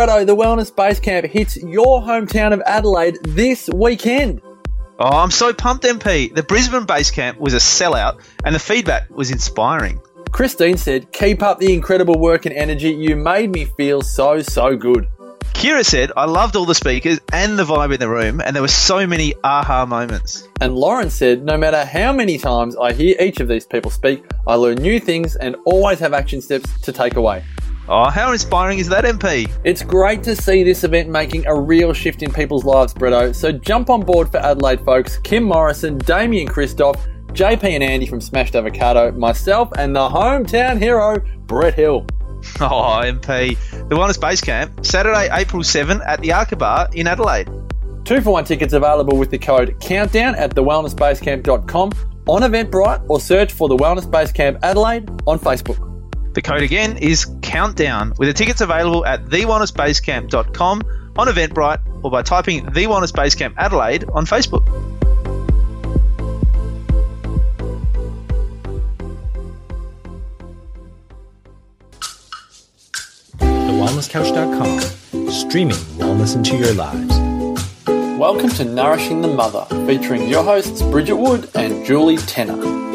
Bretto, the Wellness Base Camp hits your hometown of Adelaide this weekend. Oh, I'm so pumped, MP. The Brisbane base camp was a sellout, and the feedback was inspiring. Christine said, Keep up the incredible work and energy. You made me feel so, so good. Kira said, I loved all the speakers and the vibe in the room, and there were so many aha moments. And Lauren said, No matter how many times I hear each of these people speak, I learn new things and always have action steps to take away. Oh, how inspiring is that, MP? It's great to see this event making a real shift in people's lives, Bretto. So jump on board for Adelaide folks. Kim Morrison, Damian Kristof, JP and Andy from Smashed Avocado, myself, and the hometown hero, Brett Hill. Oh, MP. The Wellness Base Camp, Saturday, April 7 at the Arca in Adelaide. Two for one tickets available with the code COUNTDOWN at thewellnessbasecamp.com on Eventbrite or search for the Wellness Base Camp Adelaide on Facebook. The code again is countdown with the tickets available at thewellnessbasecamp.com on Eventbrite or by typing The Wellness Basecamp Adelaide on Facebook. TheWellnessCouch.com, streaming wellness into your lives. Welcome to Nourishing the Mother, featuring your hosts Bridget Wood and Julie Tenner.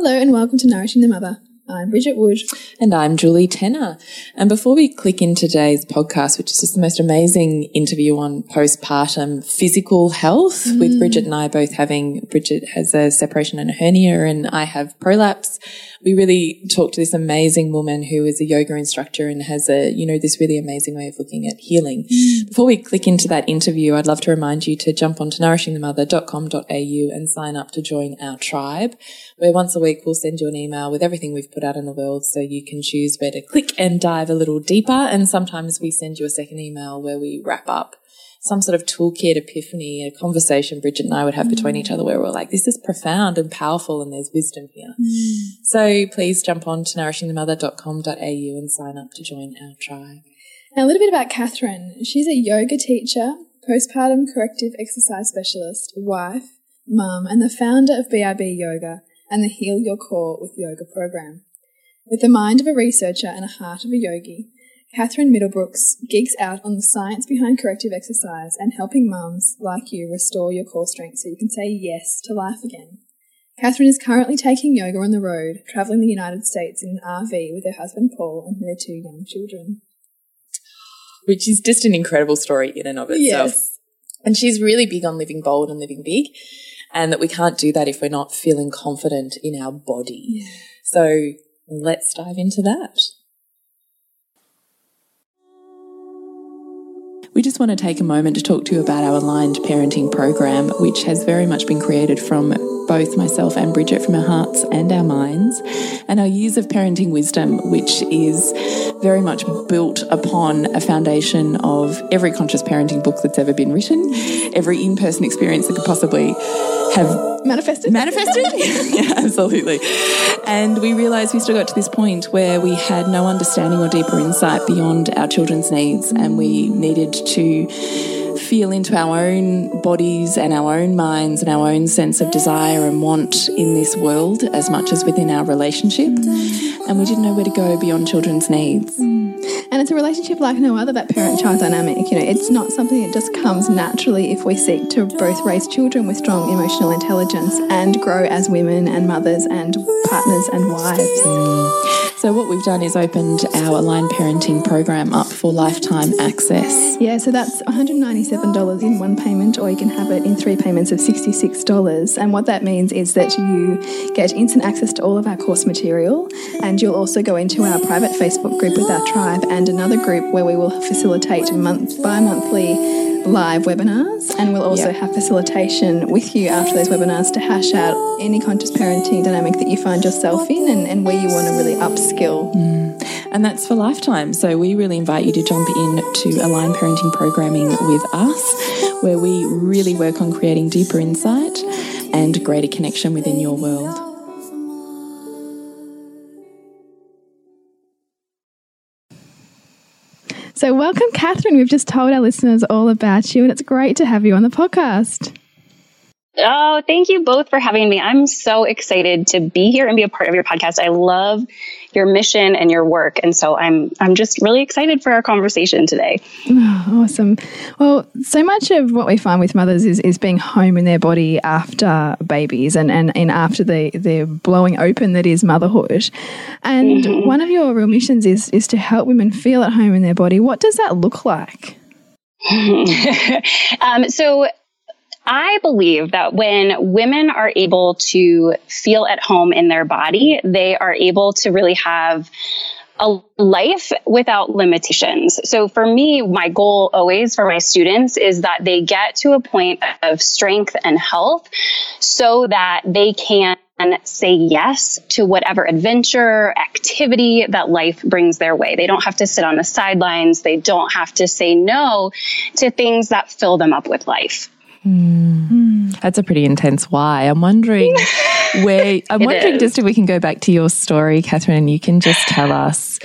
Hello and welcome to Nourishing the Mother. I'm Bridget Wood. And I'm Julie Tenner. And before we click into today's podcast, which is just the most amazing interview on postpartum physical health, mm. with Bridget and I both having, Bridget has a separation and a hernia, and I have prolapse we really talked to this amazing woman who is a yoga instructor and has a, you know, this really amazing way of looking at healing. Mm. Before we click into that interview, I'd love to remind you to jump onto nourishingthemother.com.au and sign up to join our tribe, where once a week we'll send you an email with everything we've put out in the world so you can choose where to click and dive a little deeper. And sometimes we send you a second email where we wrap up some sort of toolkit epiphany, a conversation Bridget and I would have between each other where we're like, this is profound and powerful and there's wisdom here. Mm. So please jump on to nourishingthemother.com.au and sign up to join our tribe. Now, a little bit about Catherine. She's a yoga teacher, postpartum corrective exercise specialist, wife, mum, and the founder of BIB Yoga and the Heal Your Core with Yoga program. With the mind of a researcher and a heart of a yogi, Catherine Middlebrooks geeks out on the science behind corrective exercise and helping mums like you restore your core strength so you can say yes to life again. Catherine is currently taking yoga on the road, travelling the United States in an RV with her husband Paul and their two young children. Which is just an incredible story in and of itself. Yes. And she's really big on living bold and living big, and that we can't do that if we're not feeling confident in our body. Yeah. So let's dive into that. We just want to take a moment to talk to you about our aligned parenting program, which has very much been created from both myself and Bridget from our hearts and our minds, and our years of parenting wisdom, which is very much built upon a foundation of every conscious parenting book that's ever been written, every in person experience that could possibly have manifested. Manifested? yeah, absolutely. And we realized we still got to this point where we had no understanding or deeper insight beyond our children's needs, and we needed to feel into our own bodies and our own minds and our own sense of desire and want in this world as much as within our relationship. And we didn't know where to go beyond children's needs. And it's a relationship like no other, that parent child dynamic. You know, it's not something that just comes naturally if we seek to both raise children with strong emotional intelligence and grow as women and mothers and partners and wives. Mm. So, what we've done is opened our aligned parenting program up for lifetime access. Yeah, so that's $197 in one payment, or you can have it in three payments of $66. And what that means is that you get instant access to all of our course material, and you'll also go into our private Facebook group with our tribe and another group where we will facilitate month by monthly live webinars, and we'll also yep. have facilitation with you after those webinars to hash out any conscious parenting dynamic that you find yourself in and, and where you want to really upskill. Mm. And that's for lifetime. So we really invite you to jump in to Align Parenting Programming with us, where we really work on creating deeper insight and greater connection within your world. So, welcome, Catherine. We've just told our listeners all about you, and it's great to have you on the podcast. Oh, thank you both for having me. I'm so excited to be here and be a part of your podcast. I love your mission and your work, and so I'm I'm just really excited for our conversation today. Oh, awesome. Well, so much of what we find with mothers is, is being home in their body after babies and, and, and after the the blowing open that is motherhood. And mm -hmm. one of your real missions is is to help women feel at home in their body. What does that look like? um, so I believe that when women are able to feel at home in their body, they are able to really have a life without limitations. So for me, my goal always for my students is that they get to a point of strength and health so that they can say yes to whatever adventure, activity that life brings their way. They don't have to sit on the sidelines. They don't have to say no to things that fill them up with life. Mm. That's a pretty intense why. I'm wondering where, I'm wondering is. just if we can go back to your story, Catherine, and you can just tell us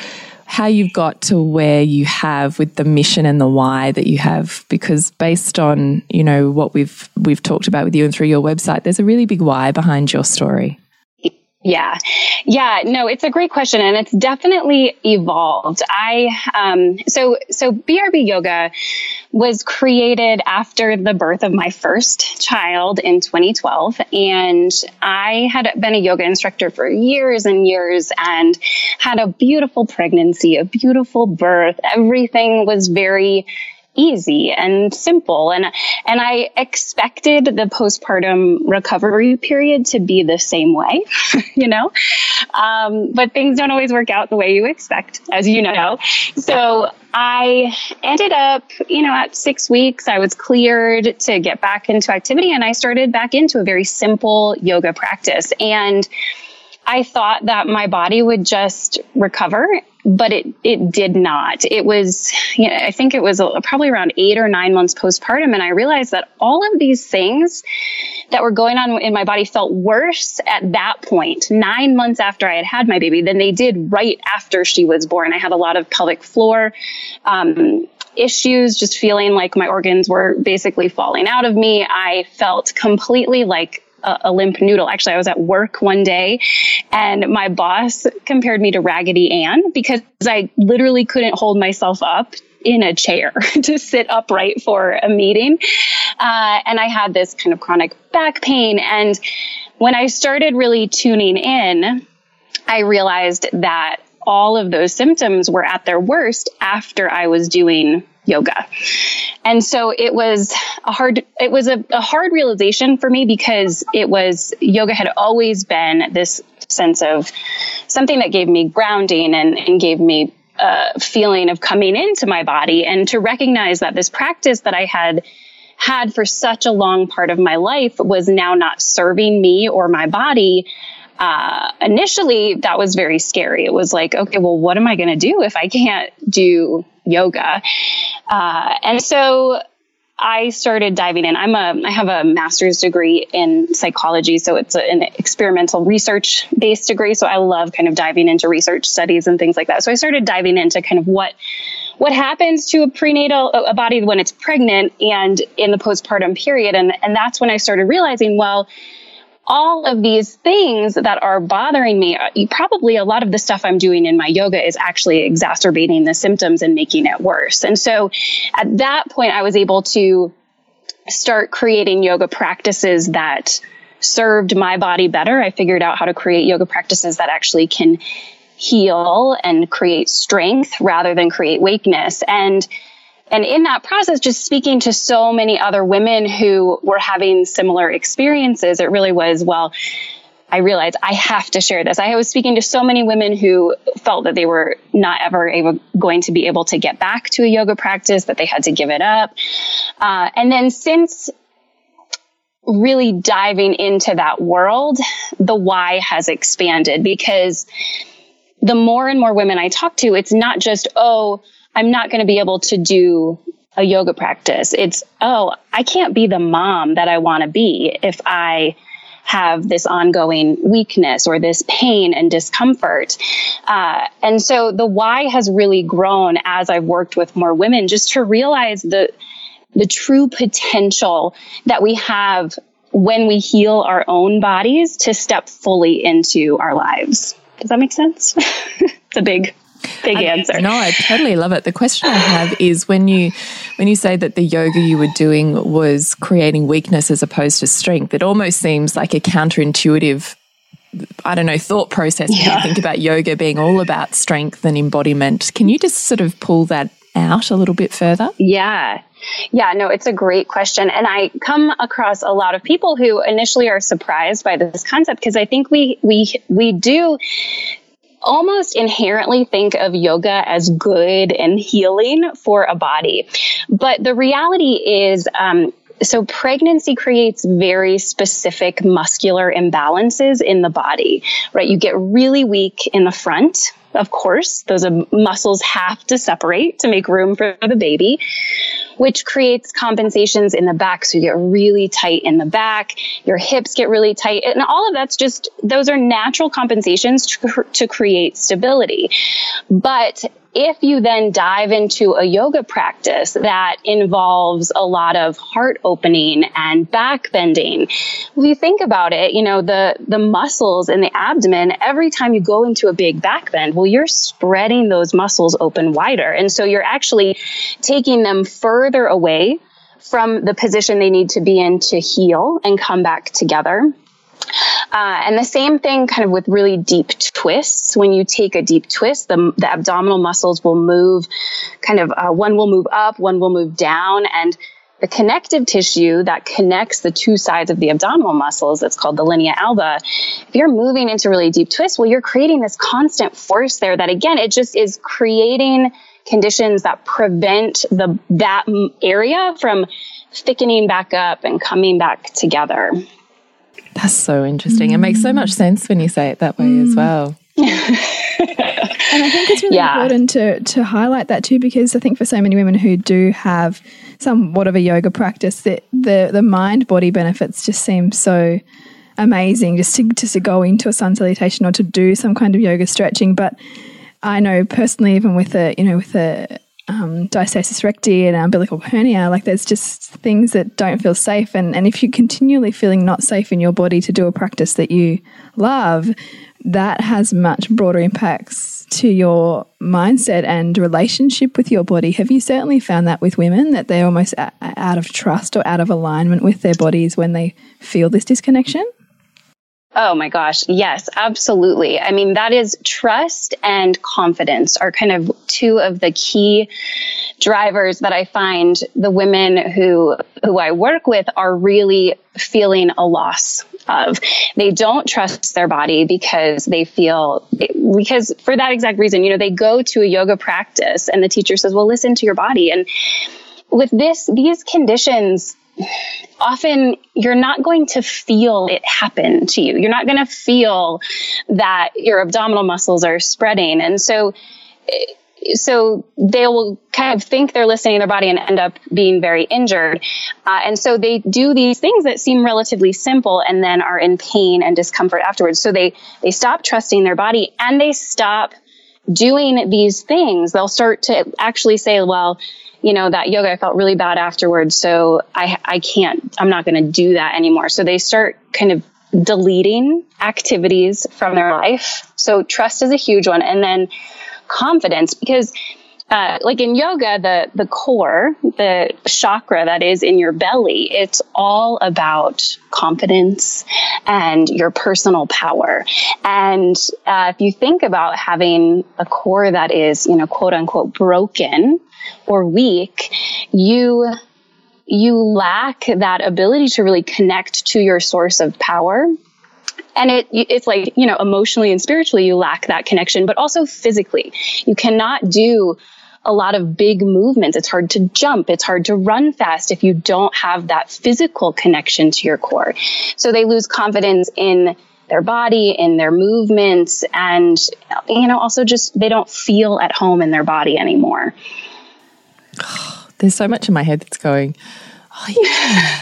how you've got to where you have with the mission and the why that you have because based on you know what we've we've talked about with you and through your website there's a really big why behind your story yeah. Yeah. No, it's a great question and it's definitely evolved. I, um, so, so BRB yoga was created after the birth of my first child in 2012. And I had been a yoga instructor for years and years and had a beautiful pregnancy, a beautiful birth. Everything was very easy and simple. And, and I expected the postpartum recovery period to be the same way, you know? Um, but things don't always work out the way you expect, as you know. So I ended up, you know, at six weeks, I was cleared to get back into activity and I started back into a very simple yoga practice. And I thought that my body would just recover, but it it did not. It was, you know, I think it was probably around eight or nine months postpartum, and I realized that all of these things that were going on in my body felt worse at that point, nine months after I had had my baby, than they did right after she was born. I had a lot of pelvic floor. Um, issues, just feeling like my organs were basically falling out of me. I felt completely like a, a, limp noodle. Actually, I was at work one day and my boss compared me to Raggedy Ann because I literally couldn't hold myself up in a chair to sit upright for a meeting. Uh, and I had this kind of chronic back pain. And when I started really tuning in, I realized that all of those symptoms were at their worst after I was doing yoga. And so it was a hard, it was a, a, hard realization for me because it was, yoga had always been this sense of something that gave me grounding and, and gave me a feeling of coming into my body and to recognize that this practice that I had had for such a long part of my life was now not serving me or my body uh, initially that was very scary. It was like, okay, well, what am I going to do if I can't do yoga? Uh, and so I started diving in. I'm a, I have a master's degree in psychology, so it's a, an experimental research based degree. So I love kind of diving into research studies and things like that. So I started diving into kind of what, what happens to a prenatal, a body when it's pregnant and in the postpartum period. And, and that's when I started realizing, well, all of these things that are bothering me, uh, probably a lot of the stuff I'm doing in my yoga is actually exacerbating the symptoms and making it worse. And so at that point, I was able to start creating yoga practices that served my body better. I figured out how to create yoga practices that actually can heal and create strength rather than create weakness. And and in that process, just speaking to so many other women who were having similar experiences, it really was, well, I realized I have to share this. I was speaking to so many women who felt that they were not ever able, going to be able to get back to a yoga practice, that they had to give it up. Uh, and then since really diving into that world, the why has expanded because the more and more women I talk to, it's not just, oh, I'm not going to be able to do a yoga practice. It's, oh, I can't be the mom that I want to be if I have this ongoing weakness or this pain and discomfort. Uh, and so the why has really grown as I've worked with more women just to realize the, the true potential that we have when we heal our own bodies to step fully into our lives. Does that make sense? it's a big big I, answer. No, I totally love it. The question I have is when you when you say that the yoga you were doing was creating weakness as opposed to strength, it almost seems like a counterintuitive I don't know, thought process when yeah. you think about yoga being all about strength and embodiment. Can you just sort of pull that out a little bit further? Yeah. Yeah, no, it's a great question. And I come across a lot of people who initially are surprised by this concept because I think we we we do almost inherently think of yoga as good and healing for a body. But the reality is, um, so pregnancy creates very specific muscular imbalances in the body, right? You get really weak in the front. Of course, those muscles have to separate to make room for the baby which creates compensations in the back. So you get really tight in the back, your hips get really tight. And all of that's just, those are natural compensations to, to create stability. But if you then dive into a yoga practice that involves a lot of heart opening and back bending, if you think about it, you know, the, the muscles in the abdomen, every time you go into a big back bend, well, you're spreading those muscles open wider. And so you're actually taking them further away from the position they need to be in to heal and come back together. Uh, and the same thing kind of with really deep twists. When you take a deep twist, the, the abdominal muscles will move kind of, uh, one will move up, one will move down. And the connective tissue that connects the two sides of the abdominal muscles, that's called the linea alba. If you're moving into really deep twists, well, you're creating this constant force there that again, it just is creating conditions that prevent the, that area from thickening back up and coming back together. That's so interesting. Mm. It makes so much sense when you say it that way mm. as well. and I think it's really yeah. important to to highlight that too, because I think for so many women who do have somewhat of a yoga practice, that the the mind body benefits just seem so amazing just to just to go into a sun salutation or to do some kind of yoga stretching. But I know personally, even with a you know with a um, diastasis recti and umbilical hernia, like there's just things that don't feel safe. And, and if you're continually feeling not safe in your body to do a practice that you love, that has much broader impacts to your mindset and relationship with your body. Have you certainly found that with women that they're almost out of trust or out of alignment with their bodies when they feel this disconnection? Oh my gosh. Yes, absolutely. I mean, that is trust and confidence are kind of two of the key drivers that I find the women who, who I work with are really feeling a loss of. They don't trust their body because they feel, because for that exact reason, you know, they go to a yoga practice and the teacher says, well, listen to your body. And with this, these conditions, often you're not going to feel it happen to you. You're not going to feel that your abdominal muscles are spreading. And so, so they will kind of think they're listening to their body and end up being very injured. Uh, and so they do these things that seem relatively simple and then are in pain and discomfort afterwards. So they, they stop trusting their body and they stop doing these things. They'll start to actually say, well, you know, that yoga, I felt really bad afterwards. So I, I can't, I'm not going to do that anymore. So they start kind of deleting activities from their life. So trust is a huge one. And then confidence, because uh, like in yoga, the the core, the chakra that is in your belly, it's all about confidence and your personal power. And uh, if you think about having a core that is, you know, quote unquote broken, or weak, you you lack that ability to really connect to your source of power and it it's like you know emotionally and spiritually you lack that connection but also physically you cannot do a lot of big movements. It's hard to jump. It's hard to run fast if you don't have that physical connection to your core. So they lose confidence in their body in their movements and you know also just they don't feel at home in their body anymore. There's so much in my head that's going, oh,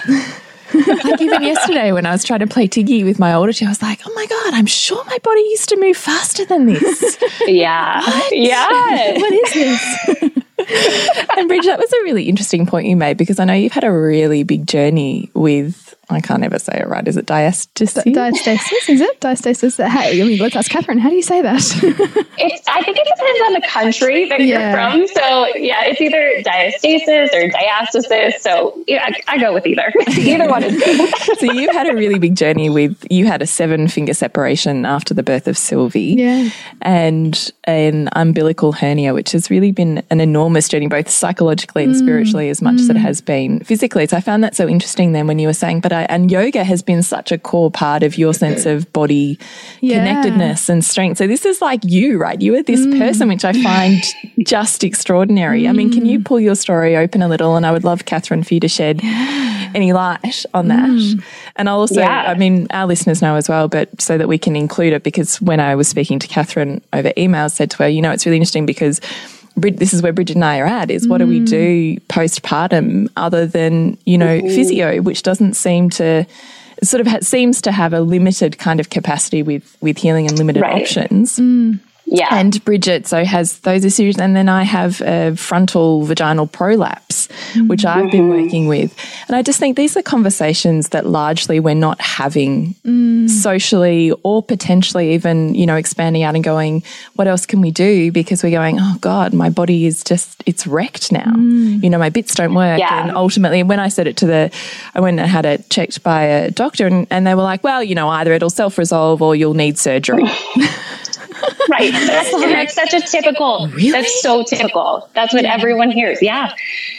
yeah. like even yesterday when I was trying to play Tiggy with my older two, I was like, oh my God, I'm sure my body used to move faster than this. Yeah. What? Yeah. what is this? and Bridge, that was a really interesting point you made because I know you've had a really big journey with I can't ever say it right. Is it diastasis? Diastasis, is it? Diastasis. Hey, I mean, let's ask Catherine. How do you say that? it's, I think it depends on the country that Yeah. you're from. So yeah, it's either diastasis or diastasis. So yeah, I, I go with either. either one is good. so you had a really big journey with you had a seven finger separation after the birth of Sylvie. Yeah. And an umbilical hernia, which has really been an enormous journey, both psychologically and mm. spiritually, as much as it mm. has been physically. So I found that so interesting then when you were saying, but I, and yoga has been such a core part of your sense of body Yeah. connectedness and strength. So this is like you, right? You are this person, which I find mm. just extraordinary. I mean, can you mm. pull your story open a little? And I would love, Catherine, for you to shed any light on that. Mm. And I'll also, Yeah. I mean, our listeners know as well, but so that we can include it, because when I was speaking to Catherine over email, I said to her, you know, it's really interesting because this is where Bridget and I are at is what do we mm. do postpartum other than, you know, physio, which doesn't seem to sort of ha- seems to have a limited kind of capacity with with healing and limited Right. options. Mm. Yeah. And Bridget, so has those issues. And then I have a frontal vaginal prolapse, which I've been mm-hmm. working with. And I just think these are conversations that largely we're not having mm. socially or potentially even, you know, expanding out and going, what else can we do? Because we're going, oh God, my body is just, it's wrecked now. Mm. You know, my bits don't work. Yeah. And ultimately, when I said it to the, I went and had it checked by a doctor and, and they were like, well, you know, either it'll self resolve or you'll need surgery. Right. That's, and that's such a typical. Really? That's so typical. That's what everyone hears. Yeah.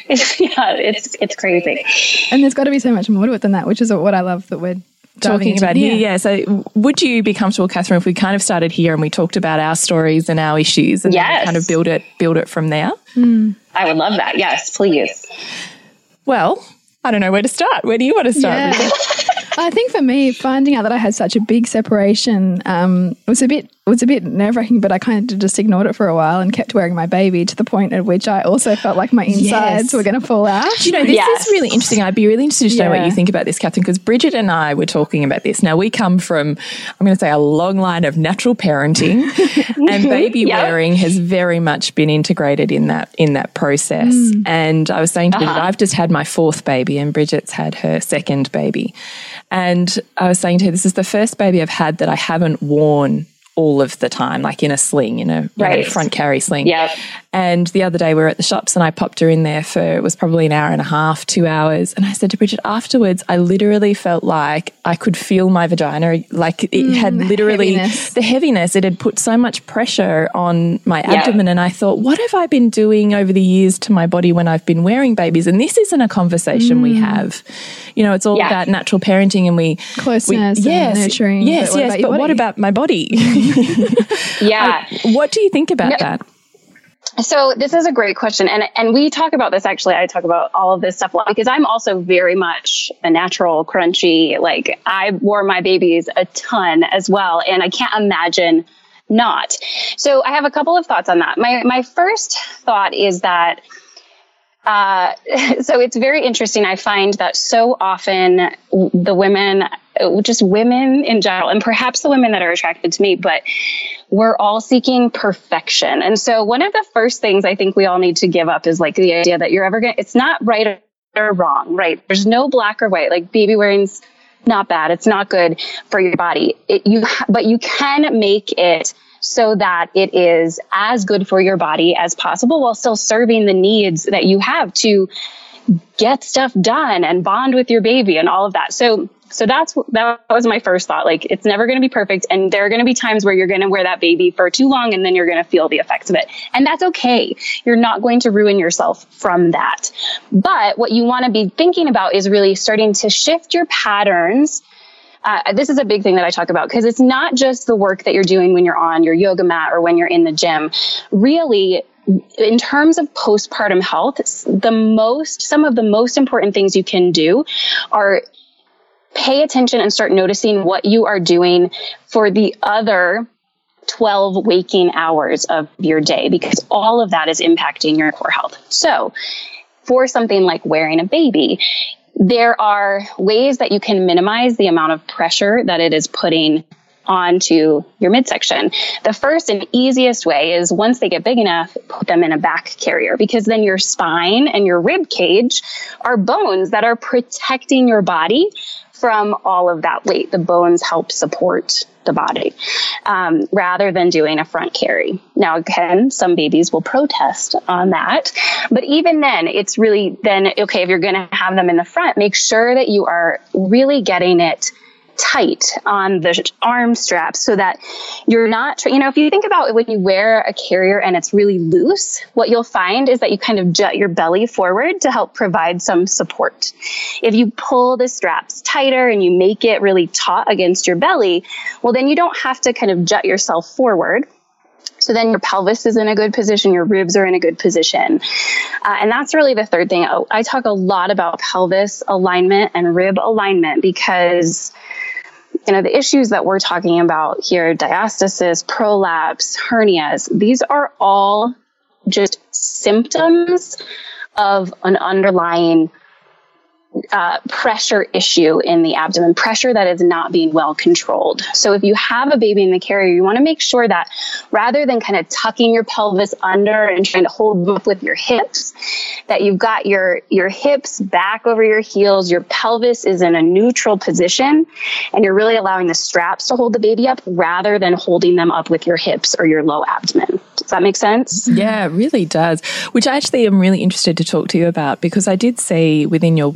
It's, yeah. It's it's crazy. and there's got to be so much more to it than that, which is what I love that we're talking about here. Yeah. So, would you be comfortable, Catherine, if we kind of started here and we talked about our stories and our issues, and Yes. kind of build it, build it from there? I would love that. Yes, please. Well, I don't know where to start. Where do you want to start? Yeah. I think for me, finding out that I had such a big separation um, was a bit was a bit nerve wracking. But I kind of just ignored it for a while and kept wearing my baby to the point at which I also felt like my insides Yes. were going to fall out. Do you know, this Yes. is really interesting. I'd be really interested to know what you think about this, Catherine, because Bridget and I were talking about this. Now, we come from, I'm going to say, a long line of natural parenting, and baby Yeah. wearing has very much been integrated in that in that process. Mm. And I was saying to Bridget, uh-huh. I've just had my fourth baby, and Bridget's had her second baby. And I was saying to her, this is the first baby I've had that I haven't worn all of the time, like in a sling, in a you know, Right. front carry sling. Yep. And the other day we were at the shops and I popped her in there for it was probably an hour and a half, two hours. And I said to Bridget afterwards, I literally felt like I could feel my vagina, like it mm, had literally heaviness. the heaviness. It had put so much pressure on my abdomen. And I thought, what have I been doing over the years to my body when I've been wearing babies? And this isn't a conversation we mm. have. You know, it's all Yeah. about natural parenting and we Closeness and yes, nurturing, Yes, but yes. but what about my body? Yeah. what do you think about that? So this is a great question, and and we talk about this actually. I talk about all of this stuff a lot because I'm also very much a natural, crunchy. Like I wore my babies a ton as well, and I can't imagine not. So I have a couple of thoughts on that. My my first thought is that. Uh, so it's very interesting. I find that so often the women, Uh, just women in general, and perhaps the women that are attracted to me, but we're all seeking perfection. And so one of the first things I think we all need to give up is like the idea that you're ever going to, it's not right or wrong, right? There's no black or white. Like baby wearing's not bad. It's not good for your body. It, you, but you can make it so that it is as good for your body as possible while still serving the needs that you have to get stuff done and bond with your baby and all of that. So, so that's, that was my first thought. Like, it's never going to be perfect. And there are going to be times where you're going to wear that baby for too long and then you're going to feel the effects of it. And that's okay. You're not going to ruin yourself from that. But what you want to be thinking about is really starting to shift your patterns uh, this is a big thing that I talk about because it's not just the work that you're doing when you're on your yoga mat or when you're in the gym. Really, in terms of postpartum health, the most, some of the most important things you can do are pay attention and start noticing what you are doing for the other 12 waking hours of your day because all of that is impacting your core health. So, for something like wearing a baby, there are ways that you can minimize the amount of pressure that it is putting onto your midsection. The first and easiest way is once they get big enough, put them in a back carrier because then your spine and your rib cage are bones that are protecting your body from all of that weight. The bones help support the body um, rather than doing a front carry. Now, again, some babies will protest on that, but even then, it's really then okay if you're going to have them in the front, make sure that you are really getting it tight on the arm straps so that you're not, you know, if you think about it when you wear a carrier and it's really loose, what you'll find is that you kind of jut your belly forward to help provide some support. If you pull the straps tighter and you make it really taut against your belly, well, then you don't have to kind of jut yourself forward. So then your pelvis is in a good position, your ribs are in a good position. Uh, and that's really the third thing. I talk a lot about pelvis alignment and rib alignment because you know, the issues that we're talking about here, diastasis, prolapse, hernias, these are all just symptoms of an underlying uh, pressure issue in the abdomen, pressure that is not being well controlled. So if you have a baby in the carrier, you want to make sure that rather than kind of tucking your pelvis under and trying to hold up with your hips, that you've got your, your hips back over your heels, your pelvis is in a neutral position, and you're really allowing the straps to hold the baby up rather than holding them up with your hips or your low abdomen. Does that make sense? Yeah, it really does. Which I actually am really interested to talk to you about because I did see within your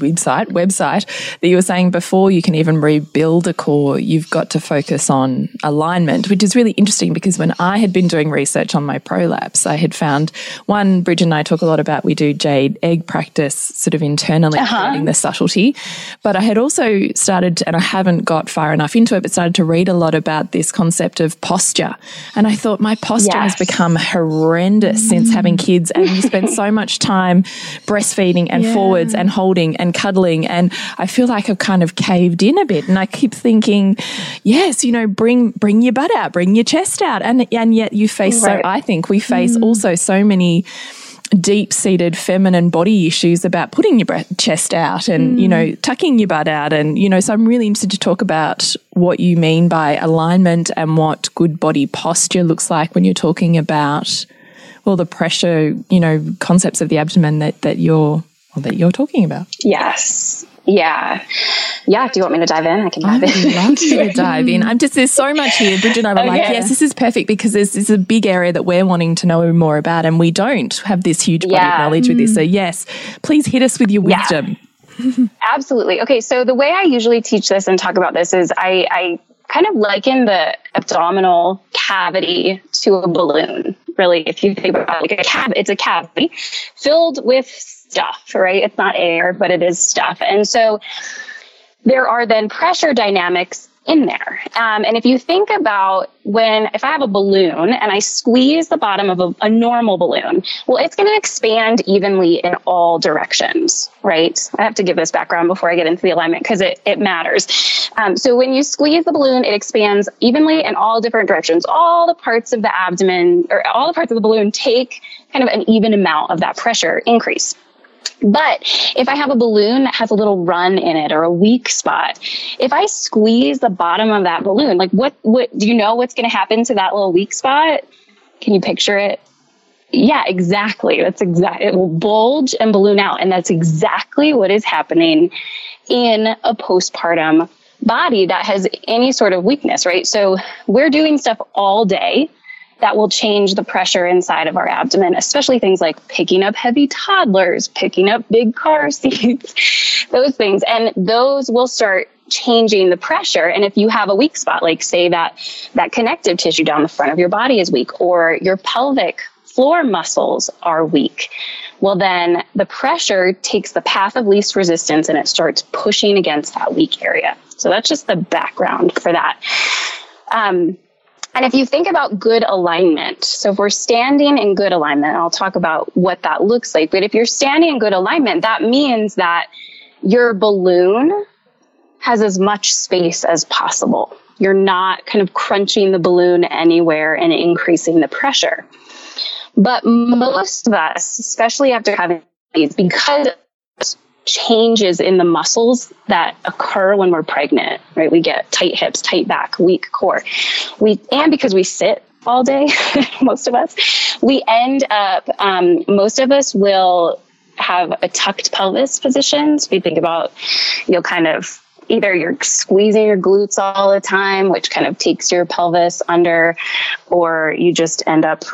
website website that you were saying before you can even rebuild a core, you've got to focus on alignment, which is really interesting because when I had been doing research on my prolapse, I had found one Bridget and I talk a lot about we do jade egg practice sort of internally uh -huh. creating the subtlety. But I had also started and I haven't got far enough into it, but started to read a lot about this concept of posture. And I thought my posture yes. has become horrendous mm. since having kids and you spend so much time breastfeeding and yeah. forwards and holding and cuddling. And I feel like I've kind of caved in a bit. And I keep thinking, yes, you know, bring, bring your butt out, bring your chest out. And, and yet you face, right. so I think we face mm. also so many deep seated feminine body issues about putting your chest out and, mm. you know, tucking your butt out. And, you know, so I'm really interested to talk about what you mean by alignment and what good body posture looks like when you're talking about, well, the pressure, you know, concepts of the abdomen that, that you're that you're talking about. Yes. Yeah. Yeah. Do you want me to dive in? I can dive I in. love to dive in. I'm just, there's so much here. Bridget and I were okay. like, yes, this is perfect because this is a big area that we're wanting to know more about and we don't have this huge body yeah. of knowledge with this. So mm-hmm. yes, please hit us with your wisdom. Yeah. Absolutely. Okay. So the way I usually teach this and talk about this is I, I kind of liken the abdominal cavity to a balloon. Really, if you think about it, like a cavity, it's a cavity filled with stuff, right? It's not air, but it is stuff. And so there are then pressure dynamics in there. Um, and if you think about when, if I have a balloon and I squeeze the bottom of a, a normal balloon, well, it's going to expand evenly in all directions, right? I have to give this background before I get into the alignment because it, it matters. Um, so when you squeeze the balloon, it expands evenly in all different directions. All the parts of the abdomen or all the parts of the balloon take kind of an even amount of that pressure increase. But if I have a balloon that has a little run in it or a weak spot, if I squeeze the bottom of that balloon, like what, what, do you know what's going to happen to that little weak spot? Can you picture it? Yeah, exactly. That's exactly, it will bulge and balloon out. And that's exactly what is happening in a postpartum body that has any sort of weakness, right? So we're doing stuff all day that will change the pressure inside of our abdomen, especially things like picking up heavy toddlers, picking up big car seats, those things. And those will start changing the pressure. And if you have a weak spot, like say that that connective tissue down the front of your body is weak or your pelvic floor muscles are weak, well, then the pressure takes the path of least resistance and it starts pushing against that weak area. So that's just the background for that. Um, and if you think about good alignment, so if we're standing in good alignment, I'll talk about what that looks like. But if you're standing in good alignment, that means that your balloon has as much space as possible. You're not kind of crunching the balloon anywhere and increasing the pressure. But most of us, especially after having these, because changes in the muscles that occur when we're pregnant, right? We get tight hips, tight back, weak core. We, and because we sit all day, most of us, we end up, um, most of us will have a tucked pelvis positions. We think about, you know, kind of either you're squeezing your glutes all the time, which kind of takes your pelvis under, or you just end up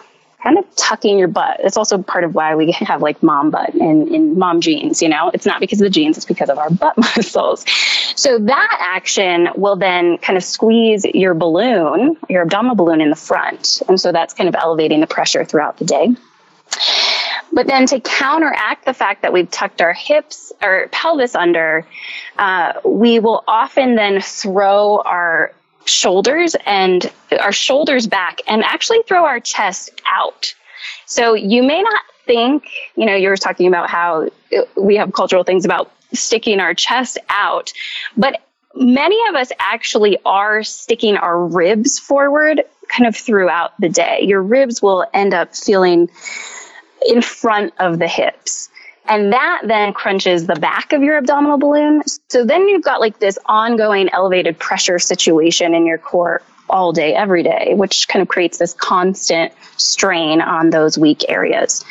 kind of tucking your butt. It's also part of why we have like mom butt and in mom jeans, you know, it's not because of the jeans, it's because of our butt muscles. So that action will then kind of squeeze your balloon, your abdominal balloon in the front. And so that's kind of elevating the pressure throughout the day. But then to counteract the fact that we've tucked our hips or pelvis under, uh, we will often then throw our shoulders and our shoulders back and actually throw our chest out. So you may not think, you know, you were talking about how we have cultural things about sticking our chest out, but many of us actually are sticking our ribs forward kind of throughout the day. Your ribs will end up feeling in front of the hips. And that then crunches the back of your abdominal balloon. So then you've got like this ongoing elevated pressure situation in your core all day, every day, which kind of creates this constant strain on those weak areas.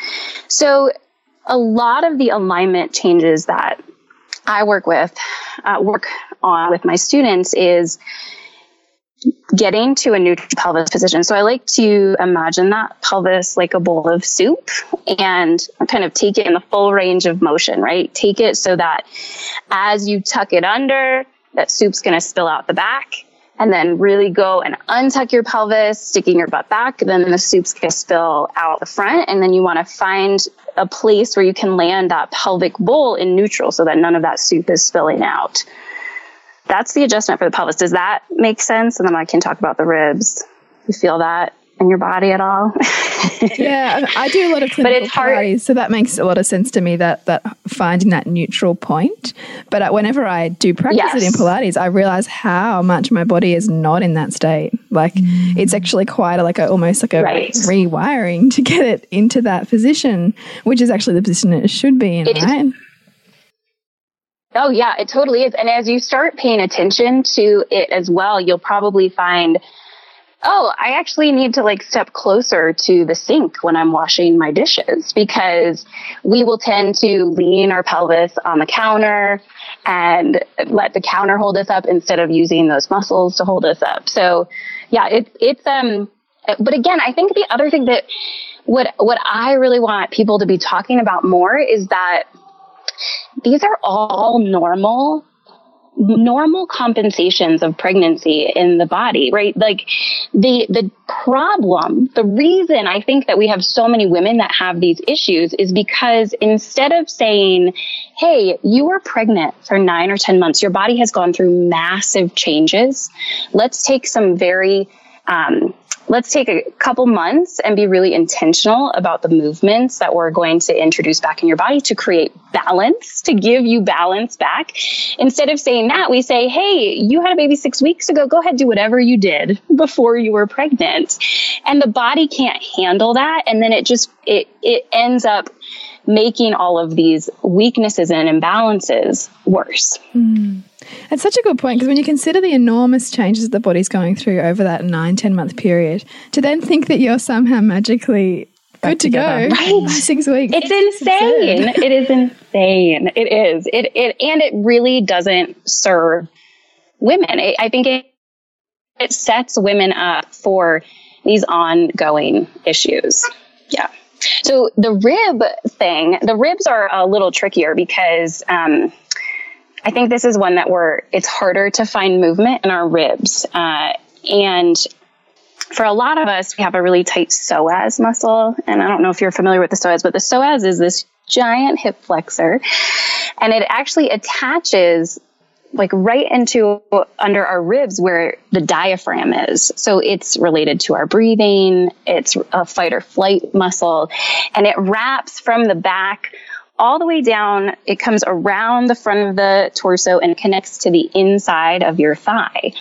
So a lot of the alignment changes that I work with, uh, work on with my students is getting to a neutral pelvis position. So I like to imagine that pelvis like a bowl of soup and kind of take it in the full range of motion, right? Take it so that as you tuck it under, that soup's going to spill out the back and then really go and untuck your pelvis, sticking your butt back. Then the soup's going to spill out the front. And then you want to find a place where you can land that pelvic bowl in neutral so that none of that soup is spilling out that's the adjustment for the pelvis. Does that make sense? And then I can talk about the ribs. You feel that in your body at all? yeah, I do a lot of clinical but it's hard. Pilates, so that makes a lot of sense to me. That that finding that neutral point. But whenever I do practice yes. it in Pilates, I realize how much my body is not in that state. Like mm. it's actually quite a, like a, almost like a right. rewiring to get it into that position, which is actually the position it should be in, it right? Is Oh yeah, it totally is. And as you start paying attention to it as well, you'll probably find, oh, I actually need to like step closer to the sink when I'm washing my dishes because we will tend to lean our pelvis on the counter and let the counter hold us up instead of using those muscles to hold us up. So yeah, it's, it's, um, but again, I think the other thing that what, what I really want people to be talking about more is that these are all normal normal compensations of pregnancy in the body, right? Like the, the problem, the reason I think that we have so many women that have these issues is because instead of saying, Hey, you were pregnant for nine or 10 months, your body has gone through massive changes. Let's take some very, um, let's take a couple months and be really intentional about the movements that we're going to introduce back in your body to create balance, to give you balance back. Instead of saying that, we say, Hey, you had a baby six weeks ago. Go ahead, do whatever you did before you were pregnant. And the body can't handle that. And then it just, it, it ends up making all of these weaknesses and imbalances worse. Mm. It's such a good point because when you consider the enormous changes the body's going through over that nine, 10 month period, to then think that you're somehow magically good to go right. six weeks it's insane. It is insane. It is. It, it and it really doesn't serve women. It, i think it it sets women up for these ongoing issues. Yeah so the rib thing the ribs are a little trickier because um, I think this is one that we're, it's harder to find movement in our ribs. Uh, and for a lot of us, we have a really tight psoas muscle. And I don't know if you're familiar with the psoas, but the psoas is this giant hip flexor and it actually attaches like right into under our ribs where the diaphragm is. So it's related to our breathing. It's a fight or flight muscle and it wraps from the back all the way down. It comes around the front of the torso and connects to the inside of your thigh.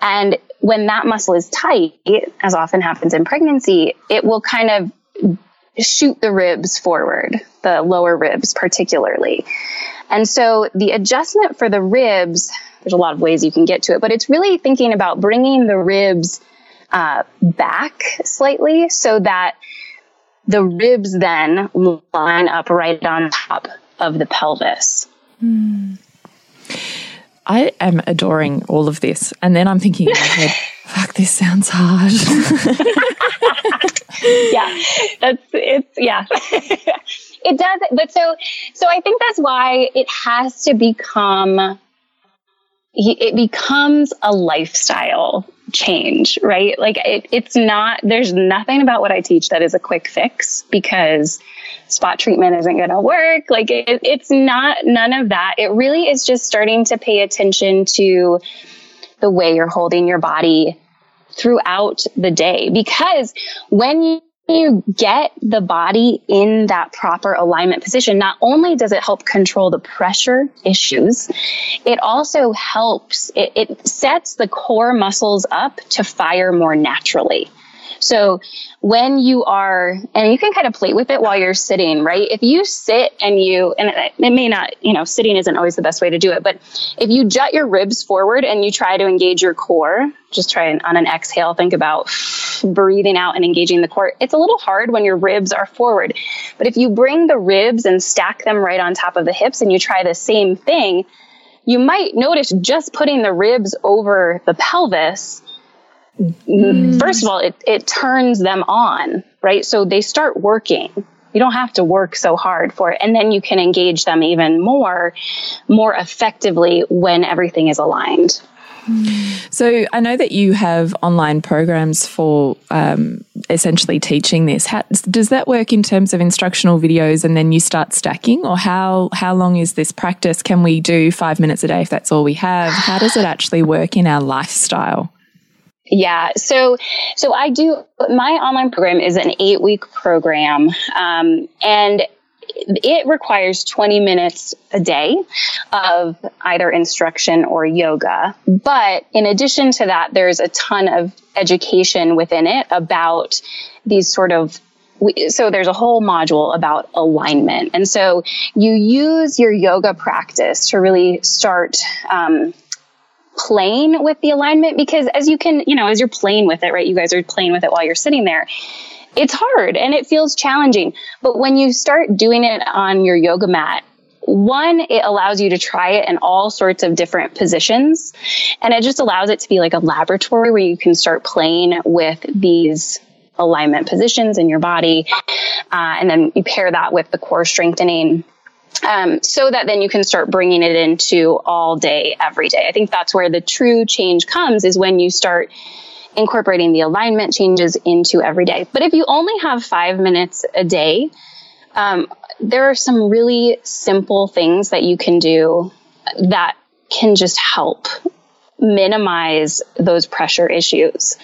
And when that muscle is tight, as often happens in pregnancy, it will kind of shoot the ribs forward, the lower ribs particularly. And so the adjustment for the ribs, there's a lot of ways you can get to it, but it's really thinking about bringing the ribs uh, back slightly so that the ribs then line up right on top of the pelvis. Mm. I am adoring all of this. And then I'm thinking head, fuck, this sounds hard. yeah, that's it's yeah. it does, but so so I think that's why it has to become it becomes a lifestyle change, right? Like it, it's not, there's nothing about what I teach that is a quick fix because spot treatment isn't going to work. Like it, it's not, none of that. It really is just starting to pay attention to the way you're holding your body throughout the day because when you you get the body in that proper alignment position, not only does it help control the pressure issues, it also helps, it, it sets the core muscles up to fire more naturally. So when you are, and you can kind of play with it while you're sitting, right? If you sit and you, and it, may not, you know, sitting isn't always the best way to do it, but if you jut your ribs forward and you try to engage your core, just try and on an exhale, think about breathing out and engaging the core. It's a little hard when your ribs are forward. But if you bring the ribs and stack them right on top of the hips and you try the same thing, you might notice just putting the ribs over the pelvis mm. first of all, it, it turns them on, right? So they start working. You don't have to work so hard for it. And then you can engage them even more, more effectively when everything is aligned. So I know that you have online programs for um, essentially teaching this. How, does that work in terms of instructional videos, and then you start stacking, or how how long is this practice? Can we do five minutes a day if that's all we have? How does it actually work in our lifestyle? Yeah. So, so I do, my online program is an eight week program. Um, and it requires 20 minutes a day of either instruction or yoga. But in addition to that, there's a ton of education within it about these sort of so there's a whole module about alignment. And so you use your yoga practice to really start um, playing with the alignment because as you can, you know, as you're playing with it, right? You guys are playing with it while you're sitting there. It's hard and it feels challenging. But when you start doing it on your yoga mat, one, it allows you to try it in all sorts of different positions. And it just allows it to be like a laboratory where you can start playing with these alignment positions in your body. Uh, and then you pair that with the core strengthening um, so that then you can start bringing it into all day, every day. I think that's where the true change comes is when you start incorporating the alignment changes into every day. But if you only have five minutes a day, um, there are some really simple things that you can do that can just help minimize those pressure issues.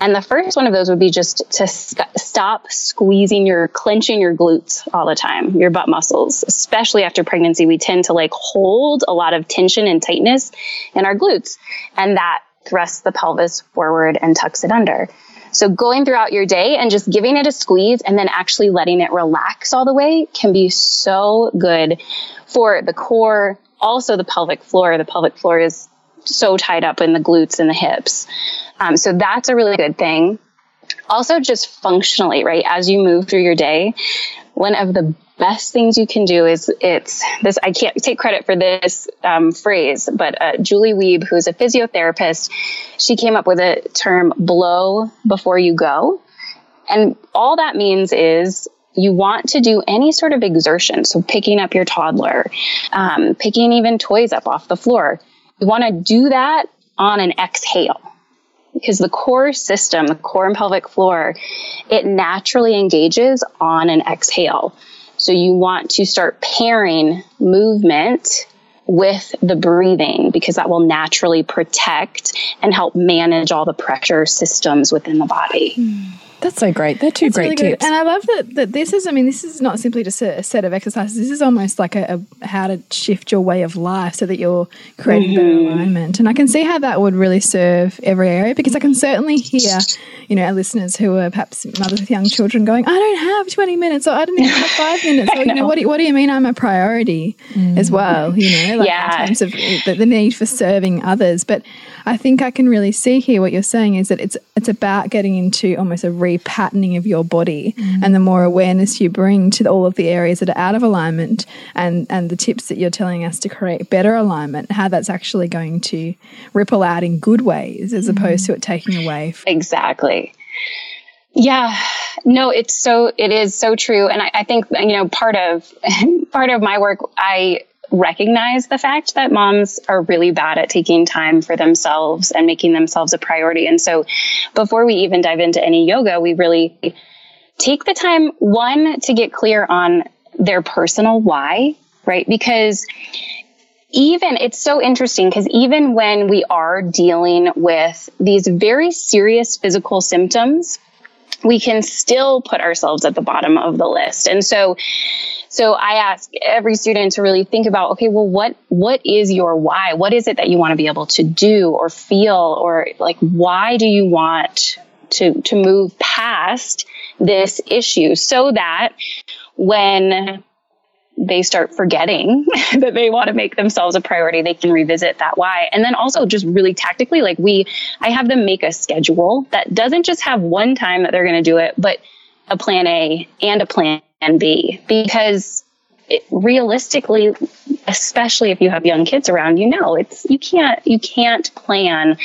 And the first one of those would be just to st- stop squeezing your, clenching your glutes all the time, your butt muscles, especially after pregnancy. We tend to like hold a lot of tension and tightness in our glutes, and that thrusts the pelvis forward and tucks it under. So going throughout your day and just giving it a squeeze and then actually letting it relax all the way can be so good for the core, also the pelvic floor. The pelvic floor is so tied up in the glutes and the hips. Um, so that's a really good thing. Also, just functionally, right? As you move through your day, one of the best things you can do is it's this. I can't take credit for this um, phrase, but uh, Julie Wiebe who's a physiotherapist, she came up with a term "blow before you go," and all that means is you want to do any sort of exertion. So picking up your toddler, um, picking even toys up off the floor. You want to do that on an exhale because the core system, the core and pelvic floor, it naturally engages on an exhale. So you want to start pairing movement with the breathing because that will naturally protect and help manage all the pressure systems within the body. Hmm. That's so great. They're two It's great really good. tips. And I love that, that this is, I mean, this is not simply just a, a set of exercises. This is almost like a, a how to shift your way of life so that you're creating better mm-hmm. alignment. And I can see how that would really serve every area because I can certainly hear, you know, our listeners who are perhaps mothers with young children going, I don't have 20 minutes or I don't even have five minutes. Or, you know, what do, what do you mean I'm a priority as mm. well? You know, like Yeah. in terms of the, the need for serving others. But I think I can really see here what you're saying is that it's it's about getting into almost a repatterning of your body, mm. and the more awareness you bring to all of the areas that are out of alignment, and and the tips that you're telling us to create better alignment, how that's actually going to ripple out in good ways as opposed to it taking away. From, Exactly. Yeah, no, it's so, it is so true. And I, I think, you know, part of, part of my work, I recognize the fact that moms are really bad at taking time for themselves and making themselves a priority. And so before we even dive into any yoga, we really take the time, one, to get clear on their personal why, right? Because even it's so interesting because even when we are dealing with these very serious physical symptoms, we can still put ourselves at the bottom of the list. And so, so I ask every student to really think about, okay, well, what, what is your why? What is it that you want to be able to do or feel or like, why do you want to, to move past this issue so that when they start forgetting that they want to make themselves a priority, they can revisit that why. And then also just really tactically, like we, I have them make a schedule that doesn't just have one time that they're going to do it, but a plan A and a plan B because it, realistically, especially if you have young kids around, you know, it's, you can't, you can't plan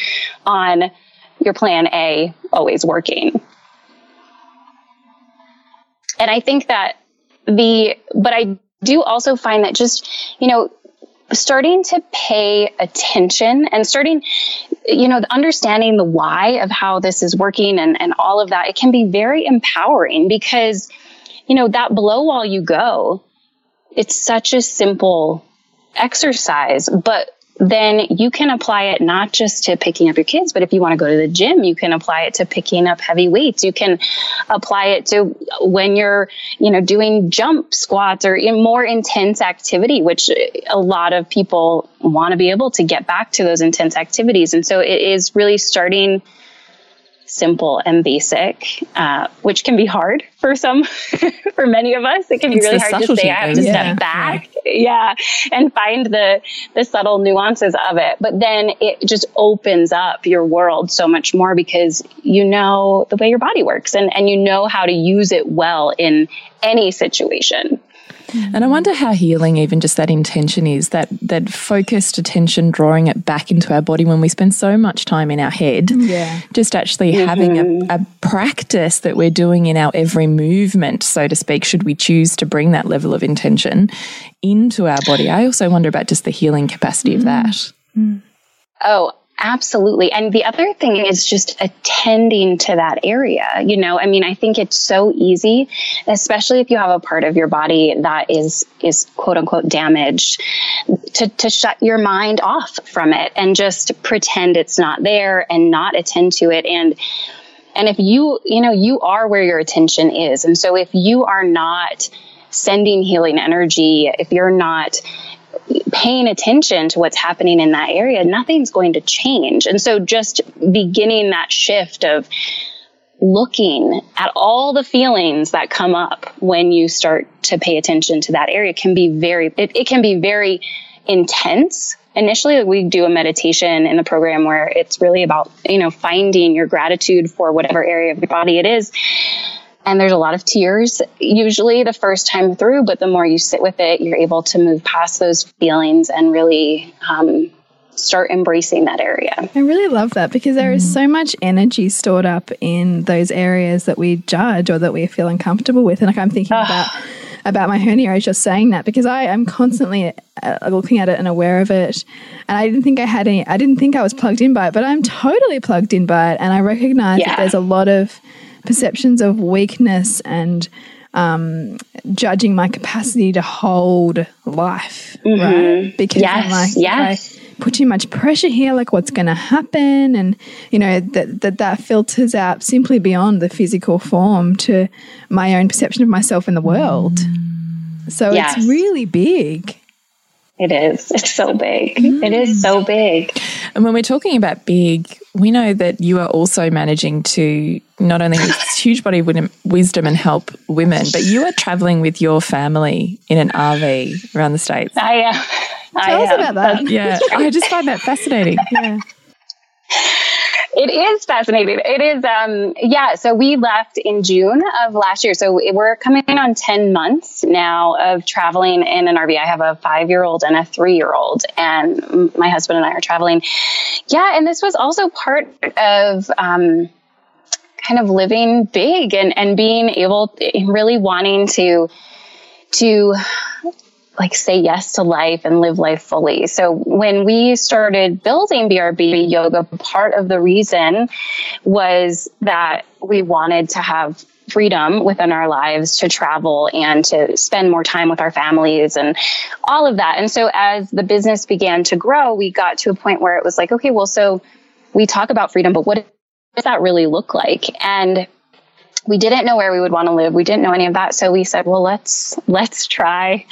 on your plan A always working. And I think that the, but I do also find that just, you know, starting to pay attention and starting, you know, understanding the why of how this is working and, and all of that, it can be very empowering because, you know, that blow while you go, it's such a simple exercise, but then you can apply it not just to picking up your kids, but if you want to go to the gym, you can apply it to picking up heavy weights. You can apply it to when you're, you know, doing jump squats or in more intense activity, which a lot of people want to be able to get back to those intense activities. And so it is really starting simple and basic, uh, which can be hard for some, for many of us. It can be It's really hard to say, I have to yeah. step back. Yeah. And find the, the subtle nuances of it. But then it just opens up your world so much more because you know the way your body works and, and you know how to use it well in any situation. And I wonder how healing even just that intention is that that focused attention, drawing it back into our body when we spend so much time in our head. Yeah. Just actually having a, mm-hmm. a practice that we're doing in our every movement, so to speak, should we choose to bring that level of intention into our body. I also wonder about just the healing capacity of mm. that. Mm. Oh, absolutely. And the other thing is just attending to that area. You know, I mean, I think it's so easy, especially if you have a part of your body that is, is quote unquote damaged to, to shut your mind off from it and just pretend it's not there and not attend to it. And, and if you, you know, you are where your attention is. And so if you are not sending healing energy, if you're not paying attention to what's happening in that area, nothing's going to change. And so just beginning that shift of looking at all the feelings that come up when you start to pay attention to that area can be very, it, it can be very intense. Initially, we do a meditation in the program where it's really about, you know, finding your gratitude for whatever area of your body it is. And there's a lot of tears usually the first time through, but the more you sit with it, you're able to move past those feelings and really um, start embracing that area. I really love that because there is so much energy stored up in those areas that we judge or that we feel uncomfortable with. And like I'm thinking about about my hernia as you're saying that because I am constantly uh, looking at it and aware of it. And I didn't think I had any. I didn't think I was plugged in by it, but I'm totally plugged in by it, and I recognize Yeah. that there's a lot of perceptions of weakness and um, judging my capacity to hold life, right? Because I'm Mm-hmm. Yes, like, if I yes. put too much pressure here? Like, what's going to happen? And, you know, that, that that filters out simply beyond the physical form to my own perception of myself in the world. So Yes. it's really big. It is. It's so big. It is so big. And when we're talking about big, we know that you are also managing to not only this huge body of wisdom and help women, but you are traveling with your family in an RV around the States. I am. I Tell us am. about that. Yeah, I just find that fascinating. Yeah. It is fascinating. It is, um, yeah. So we left in June of last year. So we're coming on 10 months now of traveling in an RV. I have a five year old and a three year old, and my husband and I are traveling. Yeah. And this was also part of, um, kind of living big and, and being able, really wanting to, to like say yes to life and live life fully. So when we started building BRB yoga, part of the reason was that we wanted to have freedom within our lives to travel and to spend more time with our families and all of that. And so as the business began to grow, we got to a point where it was like, okay, well, so we talk about freedom, but what does that really look like? And we didn't know where we would want to live. We didn't know any of that. So we said, well, let's, let's try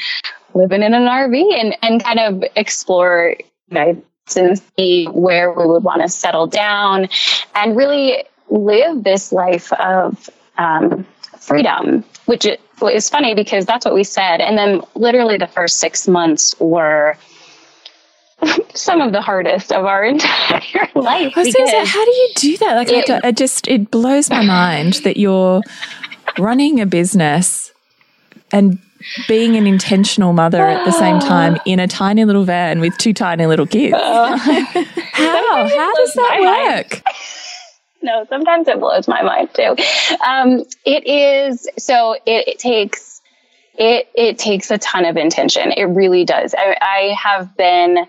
living in an RV and, and kind of explore, and see where we would want to settle down and really live this life of um, freedom, which is funny because that's what we said. And then literally the first six months were some of the hardest of our entire life. I was going to say, how do you do that? Like, It- don't- it just it blows my mind that you're running a business and being an intentional mother at the same time in a tiny little van with two tiny little kids. how? How does that work? no, sometimes it blows my mind too. Um, it is so it, it takes it it takes a ton of intention. It really does. I, I have been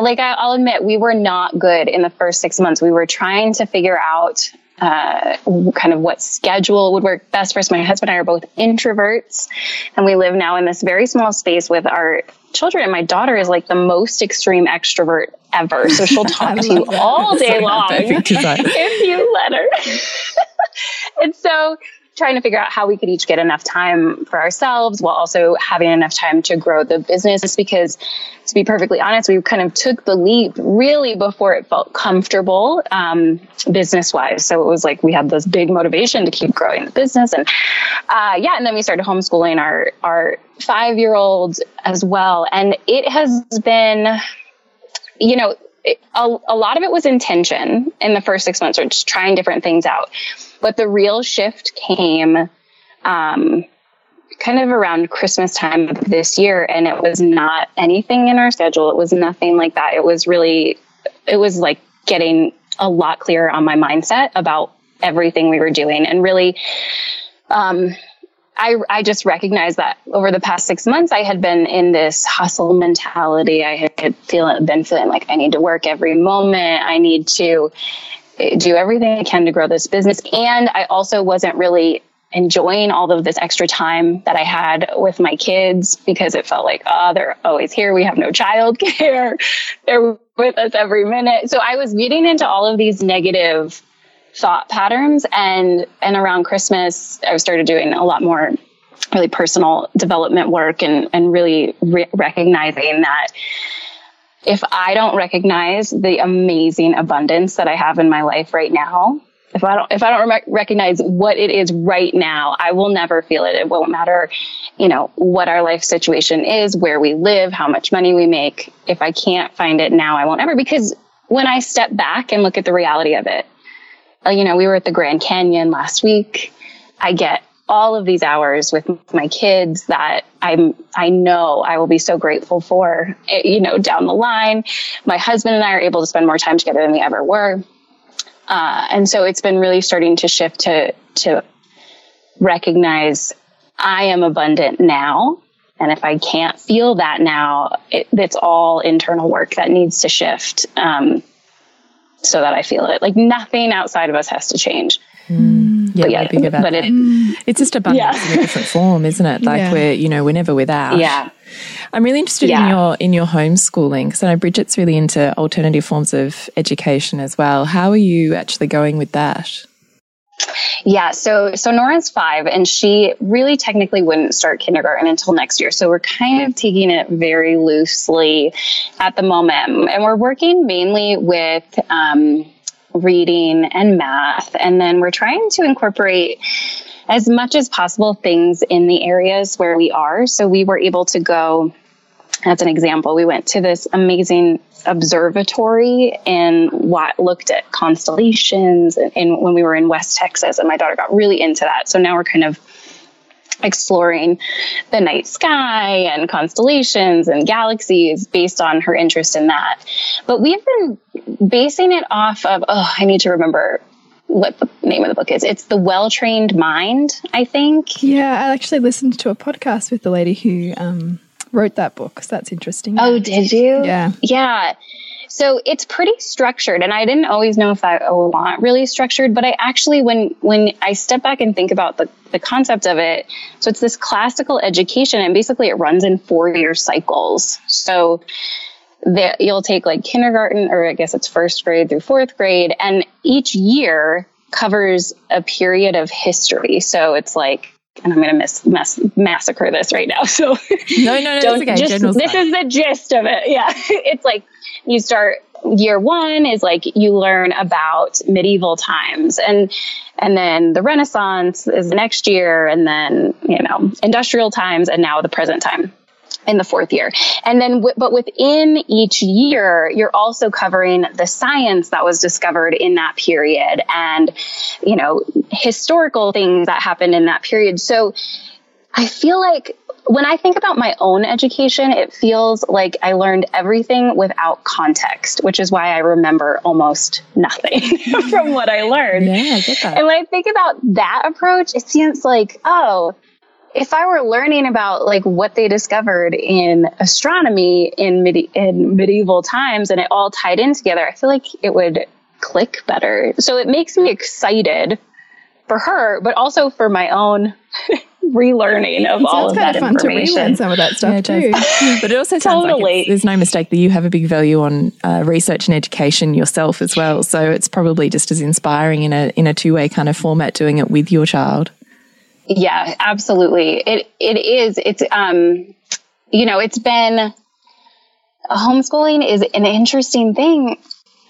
like I, I'll admit we were not good in the first six months. We were trying to figure out uh, kind of what schedule would work best for us. My husband and I are both introverts, and we live now in this very small space with our children. And my daughter is like the most extreme extrovert ever, so she'll talk to you all day long if you let her. and so trying to figure out how we could each get enough time for ourselves while also having enough time to grow the business. Because to be perfectly honest we kind of took the leap really before it felt comfortable um, business wise so it was like we had this big motivation to keep growing the business. And uh, yeah and then we started homeschooling our our five year old as well. And it has been you know, it, a, a lot of it was intention in the first six months, or just trying different things out. But the real shift came um, kind of around Christmas time of this year, and it was not anything in our schedule. It was nothing like that. It was really, it was like getting a lot clearer on my mindset about everything we were doing, and really. Um, I, I just recognized that over the past six months, I had been in this hustle mentality. I had feel, been feeling like I need to work every moment. I need to do everything I can to grow this business. And I also wasn't really enjoying all of this extra time that I had with my kids because it felt like, oh, they're always here. We have no childcare. they're with us every minute. So I was getting into all of these negative thought patterns and and around christmas i started doing a lot more really personal development work and and really re- recognizing that if i don't recognize the amazing abundance that i have in my life right now if i don't if i don't rec- recognize what it is right now i will never feel it. It won't matter you know what our life situation is where we live how much money we make. If i can't find it now i won't ever. Because when i step back and look at the reality of it uh, you know, we were at the Grand Canyon last week. I get all of these hours with my kids that I'm, I know I will be so grateful for, eh, you know, down the line. My husband and I are able to spend more time together than we ever were. Uh, and so it's been really starting to shift to, to recognize I am abundant now. And if I can't feel that now, it, it's all internal work that needs to shift. Um, so that I feel it. Like nothing outside of us has to change. Yeah, but yeah, we're big about but it, It's just abundance Yeah. in a different form, isn't it? Like Yeah. we're, you know, we're never without. yeah. I'm really interested in your in your homeschooling because I know Bridget's really into alternative forms of education as well. How are you actually going with that? Yeah, so so Nora's five, and she really technically wouldn't start kindergarten until next year. So we're kind of taking it very loosely at the moment, and we're working mainly with um, reading and math, and then we're trying to incorporate as much as possible things in the areas where we are. So we were able to go as an example, we went to this amazing observatory and what looked at constellations and, and when we were in West Texas and my daughter got really into that. So now we're kind of exploring the night sky and constellations and galaxies based on her interest in that. But we've been basing it off of oh, I need to remember what the name of the book is. It's The Well Trained Mind, I think. Yeah, I actually listened to a podcast with the lady who um, wrote that book. So that's interesting. Oh, did you? Yeah. Yeah. So it's pretty structured and I didn't always know if I want really structured, but I actually when when I step back and think about the, the concept of it, so it's this classical education and basically it runs in four year cycles. So that you'll take like kindergarten or I guess it's first grade through fourth grade and each year covers a period of history. So it's like and I'm going to miss, mess, massacre this right now. So No, no, no, don't okay. just, this is the gist of it. Yeah. it's like you start year one is like you learn about medieval times and and then the renaissance is the next year and then you know industrial times and now the present time in the fourth year. And then, w- but within each year, you're also covering the science that was discovered in that period and, you know, historical things that happened in that period. So I feel like when I think about my own education, it feels like I learned everything without context, which is why I remember almost nothing from what I learned. Yeah, I get that. And when I think about that approach, it seems like, oh, if I were learning about like what they discovered in astronomy in, medi- in medieval times and it all tied in together, I feel like it would click better. So it makes me excited for her, but also for my own relearning of all Sounds of kind that of fun to relearn information. some of that stuff Yeah, too. but it also sounds like Totally. it's, there's no mistake that you have a big value on uh, research and education yourself as well. So it's probably just as inspiring in a in a two way kind of format doing it with your child. Yeah, absolutely. It it is. It's um, you know, it's been homeschooling is an interesting thing.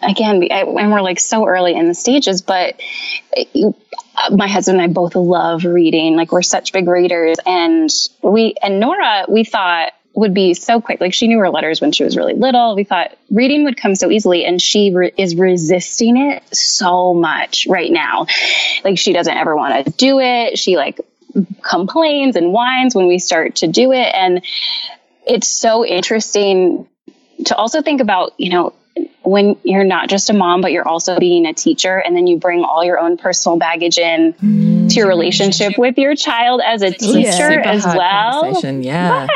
Again, and we're like so early in the stages, but it- Uh, my husband and I both love reading. Like we're such big readers, and we and Nora, we thought would be so quick. Like she knew her letters when she was really little. We thought reading would come so easily, and she re- is resisting it so much right now. Like she doesn't ever want to do it. She like complains and whines when we start to do it, and it's so interesting to also think about, you know, when you're not just a mom, but you're also being a teacher, and then you bring all your own personal baggage in to your relationship mm. with your child as a teacher yeah. As well. Yeah.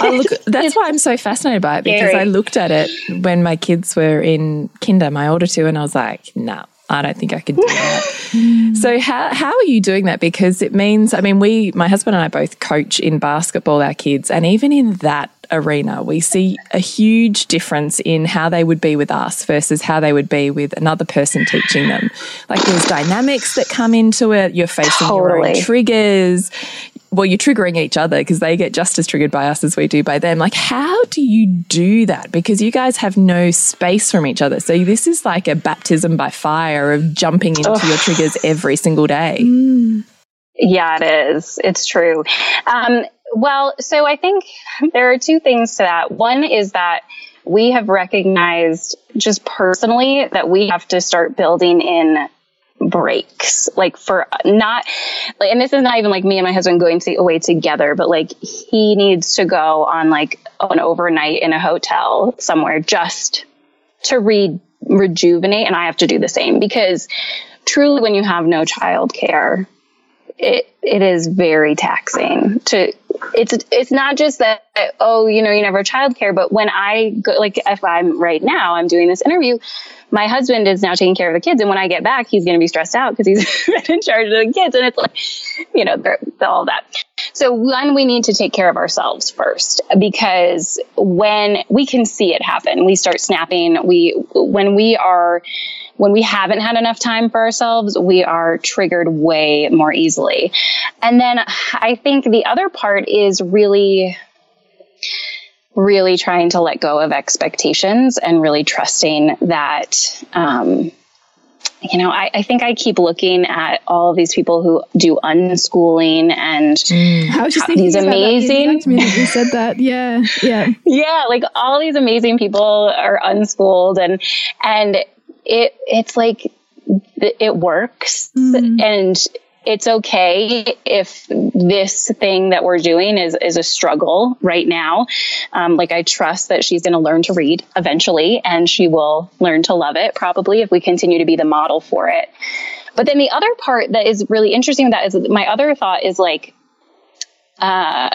I look, that's why I'm so fascinated by it because Scary. I looked at it when my kids were in kinder, my older two, and I was like, no, I don't think I could do that. so how how are you doing that? Because it means, I mean, we, my husband and I both coach in basketball our kids, and even in that arena, we see a huge difference in how they would be with us versus how they would be with another person teaching them. Like there's dynamics that come into it. You're facing your own triggers well, you're triggering each other because they get just as triggered by us as we do by them. Like, how do you do that? Because you guys have no space from each other. So, this is like a baptism by fire of jumping into your triggers every single day. Yeah, it is. It's true. Um, well, so I think there are two things to that. One is that we have recognized just personally that we have to start building in breaks like for not like and this is not even like me and my husband going to away together but like he needs to go on like an overnight in a hotel somewhere just to re- rejuvenate and i have to do the same because truly when you have no child care it it is very taxing to it's it's not just that oh you know you never childcare but when i go like if i'm right now i'm doing this interview my husband is now taking care of the kids and when i get back he's going to be stressed out because he's been in charge of the kids and it's like you know all that. So one we need to take care of ourselves first because when we can see it happen we start snapping we when we are when we haven't had enough time for ourselves, we are triggered way more easily. And then I think the other part is really really trying to let go of expectations and really trusting that um, you know, I, I, think I keep looking at all of these people who do unschooling and mm. I was just these amazing. You said that, yeah, yeah, yeah. Like all these amazing people are unschooled, and and it it's like it works, mm. and it's okay if this thing that we're doing is is a struggle right now. Um, like I trust that she's going to learn to read eventually, and she will learn to love it probably if we continue to be the model for it. But then the other part that is really interesting with that is my other thought is like, uh,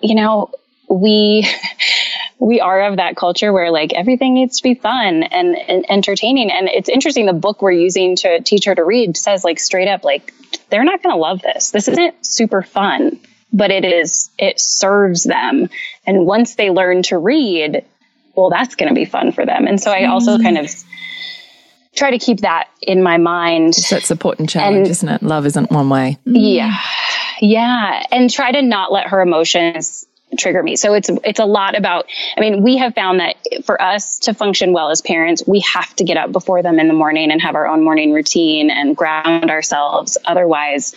you know, we we are of that culture where like everything needs to be fun and, and, entertaining. And it's interesting. The book we're using to teach her to read says like straight up, like they're not going to love this. This isn't super fun, but it is, it serves them. And once they learn to read, well, that's going to be fun for them. And so I also mm. kind of try to keep that in my mind. It's that support and challenge, and, isn't it? Love isn't one way. Yeah. Yeah. And try to not let her emotions trigger me. So it's it's a lot about I mean, we have found that for us to function well as parents, we have to get up before them in the morning and have our own morning routine and ground ourselves. Otherwise,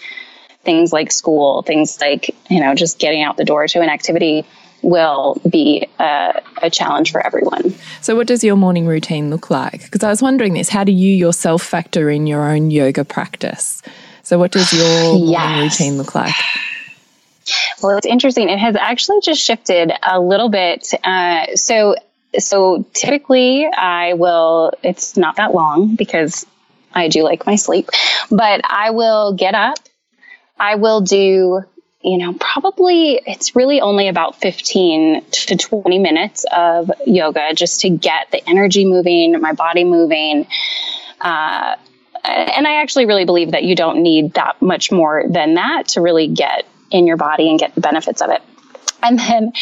things like school, things like, you know, just getting out the door to an activity will be a, a, challenge for everyone. So, what does your morning routine look like? Because I was wondering this how do you yourself factor in your own yoga practice? So, what does your yes. morning routine look like? Well, it's interesting. It has actually just shifted a little bit. Uh, so, so typically I will, it's not that long because I do like my sleep, but I will get up. I will do, you know, probably it's really only about 15 to 20 minutes of yoga just to get the energy moving, my body moving. Uh, and I actually really believe that you don't need that much more than that to really get in your body and get the benefits of it. And then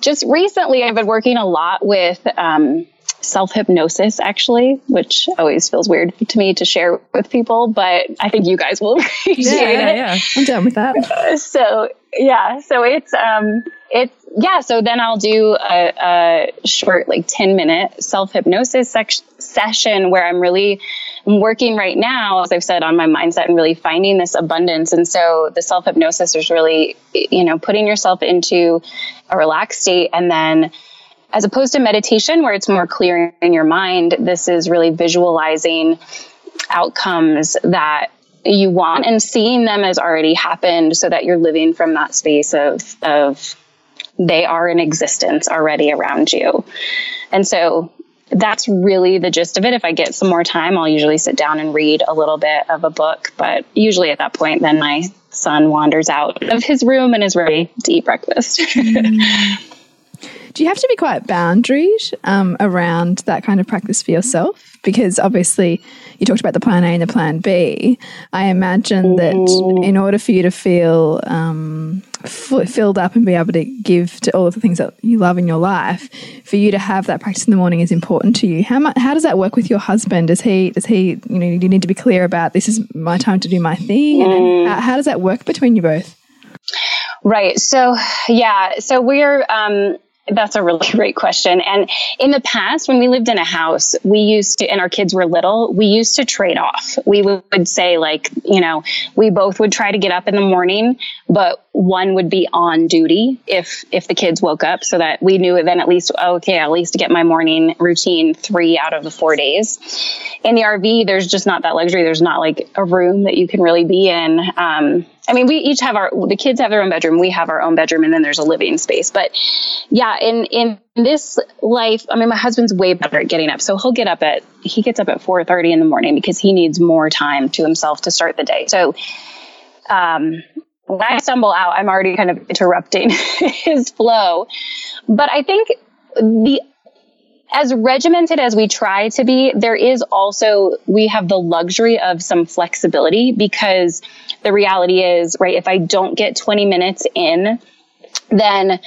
just recently, I've been working a lot with um, self hypnosis, actually, which always feels weird to me to share with people, but I think you guys will appreciate yeah, yeah, it. Yeah, I'm down with that. So, yeah, so it's, um, it's, yeah, so then I'll do a, a short, like 10 minute self hypnosis sec- session where I'm really I'm working right now, as I've said, on my mindset and really finding this abundance. And so the self hypnosis is really, you know, putting yourself into a relaxed state and then as opposed to meditation where it's more clear in your mind, this is really visualizing outcomes that you want and seeing them as already happened so that you're living from that space of, of they are in existence already around you. And so that's really the gist of it. If I get some more time, I'll usually sit down and read a little bit of a book. But usually at that point, then my son wanders out of his room and is ready to eat breakfast. Mm. Do you have to be quite boundaried um, around that kind of practice for yourself? Because obviously, you talked about the plan A and the plan B. I imagine that in order for you to feel um, filled up and be able to give to all of the things that you love in your life, for you to have that practice in the morning is important to you. How much? How does that work with your husband? Does he? Does he? You know, you need to be clear about this is my time to do my thing. Mm. How, how does that work between you both? Right. So, yeah. So we're, um, that's a really great question. And in the past, when we lived in a house, we used to, and our kids were little, we used to trade off. We would say, like, you know, we both would try to get up in the morning, but one would be on duty if if the kids woke up, so that we knew then at least okay, at least to get my morning routine three out of the four days. In the RV, there's just not that luxury. There's not like a room that you can really be in. Um, I mean, we each have our the kids have their own bedroom, we have our own bedroom, and then there's a living space. But yeah, in in this life, I mean, my husband's way better at getting up, so he'll get up at he gets up at four thirty in the morning because he needs more time to himself to start the day. So um, when I stumble out, I'm already kind of interrupting his flow. But I think the as regimented as we try to be, there is also, we have the luxury of some flexibility because the reality is, right, if I don't get 20 minutes in, then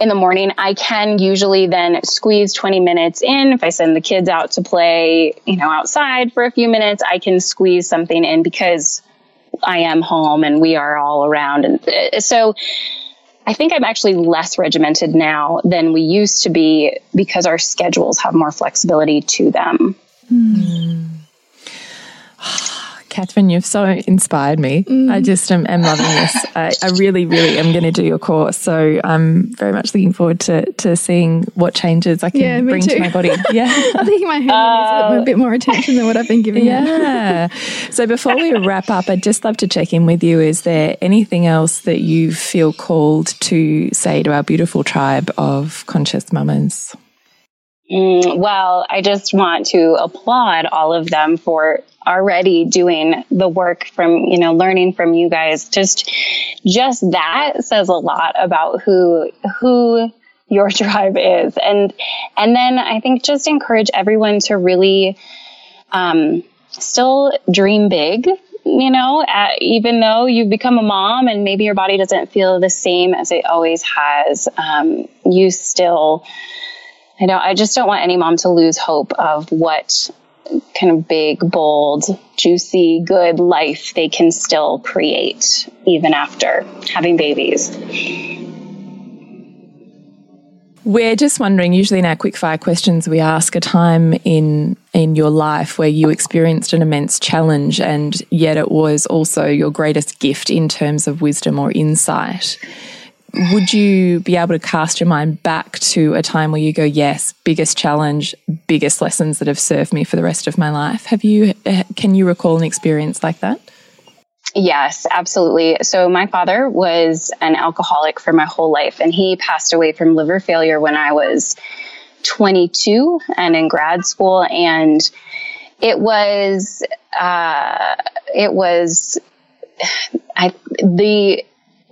in the morning, I can usually then squeeze 20 minutes in. If I send the kids out to play, you know, outside for a few minutes, I can squeeze something in because I am home and we are all around. And uh, so I think I'm actually less regimented now than we used to be because our schedules have more flexibility to them. Mm. Catherine, you've so inspired me. Mm. I just am, am loving this. I, I, really, really am going to do your course. So I'm very much looking forward to, to seeing what changes I can yeah, bring too. to my body. Yeah. I think my hair uh, needs a bit more attention than what I've been giving Yeah. so before we wrap up, I'd just love to check in with you. Is there anything else that you feel called to say to our beautiful tribe of conscious mamas? Mm, well, I just want to applaud all of them for already doing the work from, you know, learning from you guys. Just, just that says a lot about who, who your tribe is. And, and then I think just encourage everyone to really, um, still dream big you know, at, even though you've become a mom and maybe your body doesn't feel the same as it always has, um, you still I don't, I just don't want any mom to lose hope of what kind of big, bold, juicy, good life they can still create even after having babies. We're just wondering, usually in our quickfire questions, we ask a time in in your life where you experienced an immense challenge and yet it was also your greatest gift in terms of wisdom or insight would you be able to cast your mind back to a time where you go, yes, biggest challenge, biggest lessons that have served me for the rest of my life? Have you, uh, can you recall an experience like that? Yes, absolutely. So my father was an alcoholic for my whole life and he passed away from liver failure when I was 22 and in grad school. And it was, uh, it was, I, the,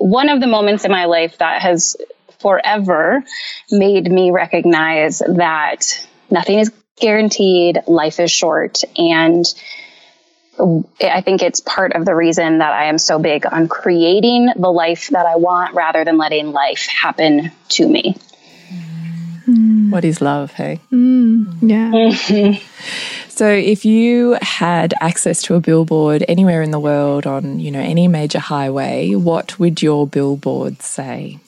one of the moments in my life that has forever made me recognize that nothing is guaranteed, life is short, and I think it's part of the reason that I am so big on creating the life that I want rather than letting life happen to me. What is love, hey? Mm, yeah. So if you had access to a billboard anywhere in the world on, you know, any major highway, what would your billboard say?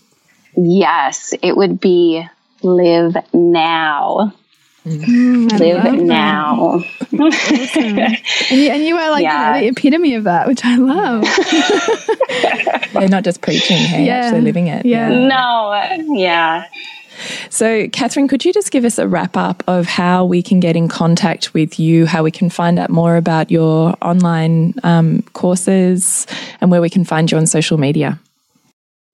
Yes, it would be live now. Mm, live now. awesome. and, you, and you are like yeah. you know, the epitome of that, which I love. yeah, not just preaching, hey, yeah. actually living it. Yeah. yeah. No, yeah. So, Catherine, could you just give us a wrap up of how we can get in contact with you, how we can find out more about your online um, courses, and where we can find you on social media?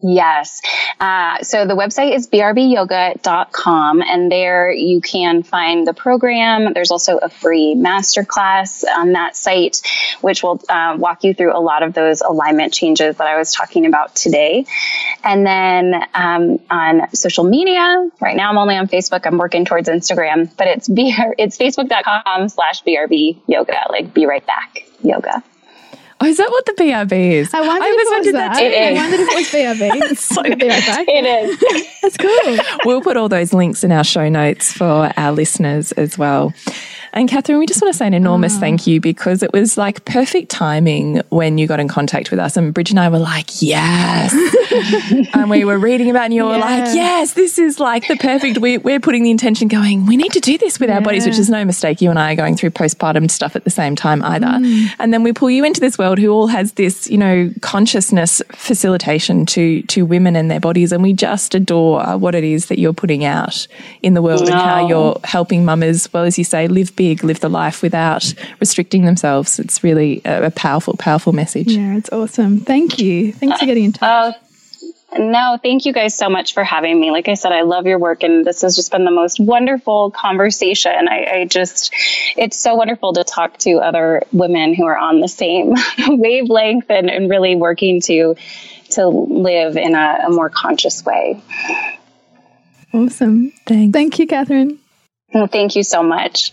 Yes. Uh, so the website is brbyoga.com and there you can find the program. There's also a free masterclass on that site, which will uh, walk you through a lot of those alignment changes that I was talking about today. And then um, on social media, right now I'm only on Facebook. I'm working towards Instagram, but it's, BR, it's facebook.com slash BRB yoga, like be right back yoga. Oh, is that what the BRB is? I wondered, I was wondered that. that too. I wondered if it was BRB. That's so be right It is. That's cool. We'll put all those links in our show notes for our listeners as well. And Catherine, we just want to say an enormous oh. thank you because it was like perfect timing when you got in contact with us. And Bridge and I were like, yes. and we were reading about and you were yeah. like, yes, this is like the perfect. We, we're putting the intention going, we need to do this with yeah. our bodies, which is no mistake. You and I are going through postpartum stuff at the same time either. Mm. And then we pull you into this world who all has this, you know, consciousness facilitation to, to women and their bodies. And we just adore what it is that you're putting out in the world no. and how you're helping mamas, well, as you say, live big, live the life without restricting themselves. It's really a, a powerful, powerful message. Yeah, it's awesome. Thank you. Thanks for getting in touch. Uh, No, thank you guys so much for having me. Like I said, I love your work, and this has just been the most wonderful conversation. I, I just, it's so wonderful to talk to other women who are on the same wavelength and, and really working to to live in a, a more conscious way. Awesome. Thanks. Thank you, Catherine. Well, thank you so much.